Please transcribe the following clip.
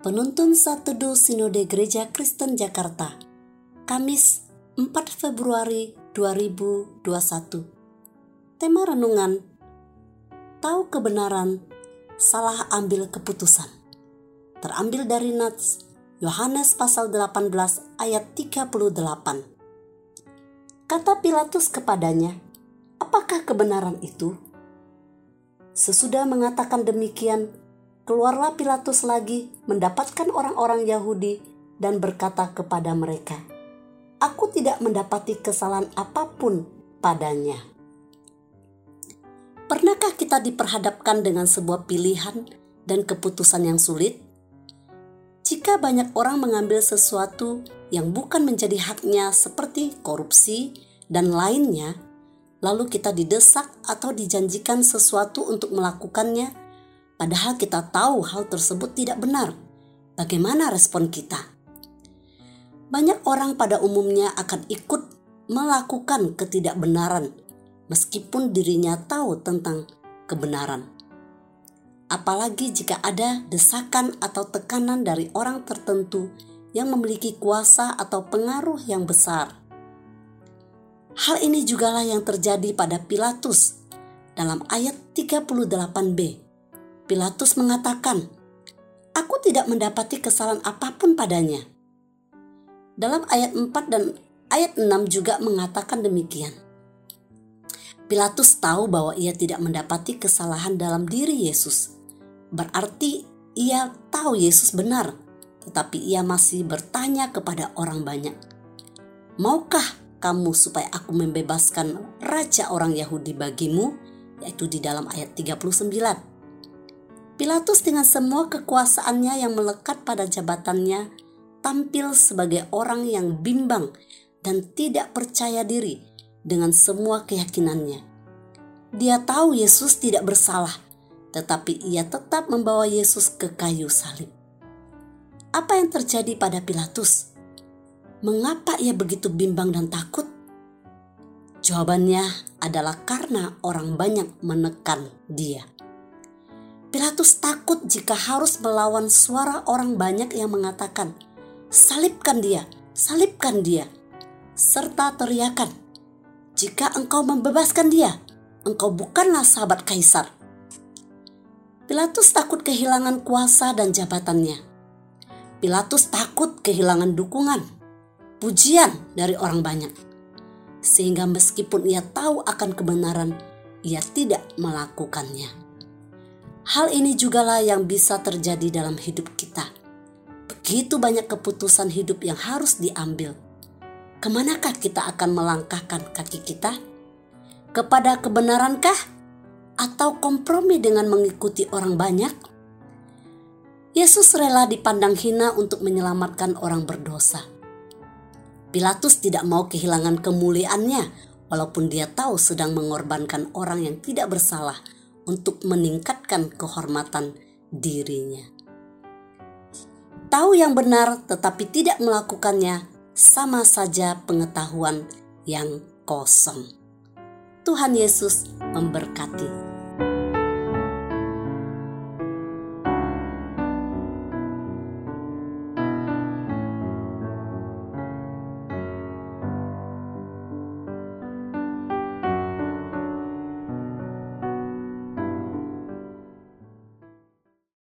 Penuntun Saat Teduh Sinode Gereja Kristen Jakarta Kamis 4 Februari 2021 Tema Renungan Tahu kebenaran, salah ambil keputusan. Terambil dari Nats Yohanes pasal 18 ayat 38 Kata Pilatus kepadanya, apakah kebenaran itu? Sesudah mengatakan demikian, keluarlah Pilatus lagi mendapatkan orang-orang Yahudi dan berkata kepada mereka, "Aku tidak mendapati kesalahan apa pun padanya." Pernahkah kita diperhadapkan dengan sebuah pilihan dan keputusan yang sulit? Jika banyak orang mengambil sesuatu yang bukan menjadi haknya, seperti korupsi dan lainnya, lalu kita didesak atau dijanjikan sesuatu untuk melakukannya Padahal kita tahu hal tersebut tidak benar. Bagaimana respon kita? Banyak orang pada umumnya akan ikut melakukan ketidakbenaran, meskipun dirinya tahu tentang kebenaran. Apalagi jika ada desakan atau tekanan dari orang tertentu yang memiliki kuasa atau pengaruh yang besar. Hal ini jugalah yang terjadi pada Pilatus dalam ayat 38b Pilatus mengatakan, "Aku tidak mendapati kesalahan apa pun padanya." Dalam ayat 4 dan ayat 6 juga mengatakan demikian. Pilatus tahu bahwa ia tidak mendapati kesalahan dalam diri Yesus. Berarti ia tahu Yesus benar, tetapi ia masih bertanya kepada orang banyak. Maukah kamu supaya aku membebaskan raja orang Yahudi bagimu? Yaitu di dalam ayat 39. Pilatus dengan semua kekuasaannya yang melekat pada jabatannya tampil sebagai orang yang bimbang dan tidak percaya diri dengan semua keyakinannya. Dia tahu Yesus tidak bersalah, tetapi ia tetap membawa Yesus ke kayu salib. Apa yang terjadi pada Pilatus? Mengapa ia begitu bimbang dan takut? Jawabannya adalah karena orang banyak menekan dia. Pilatus takut jika harus melawan suara orang banyak yang mengatakan, "Salibkan dia, salibkan dia," serta teriakan, "Jika engkau membebaskan dia, engkau bukanlah sahabat kaisar." Pilatus takut kehilangan kuasa dan jabatannya. Pilatus takut kehilangan dukungan, pujian dari orang banyak, sehingga meskipun ia tahu akan kebenaran, ia tidak melakukannya. Hal ini jugalah yang bisa terjadi dalam hidup kita. Begitu banyak keputusan hidup yang harus diambil. Ke manakah kita akan melangkahkan kaki kita? Kepada kebenarankah? Atau kompromi dengan mengikuti orang banyak? Yesus rela dipandang hina untuk menyelamatkan orang berdosa. Pilatus tidak mau kehilangan kemuliaannya, walaupun dia tahu sedang mengorbankan orang yang tidak bersalah untuk meningkatkan kehormatan dirinya. Tahu yang benar tetapi tidak melakukannya sama saja pengetahuan yang kosong. Tuhan Yesus memberkati.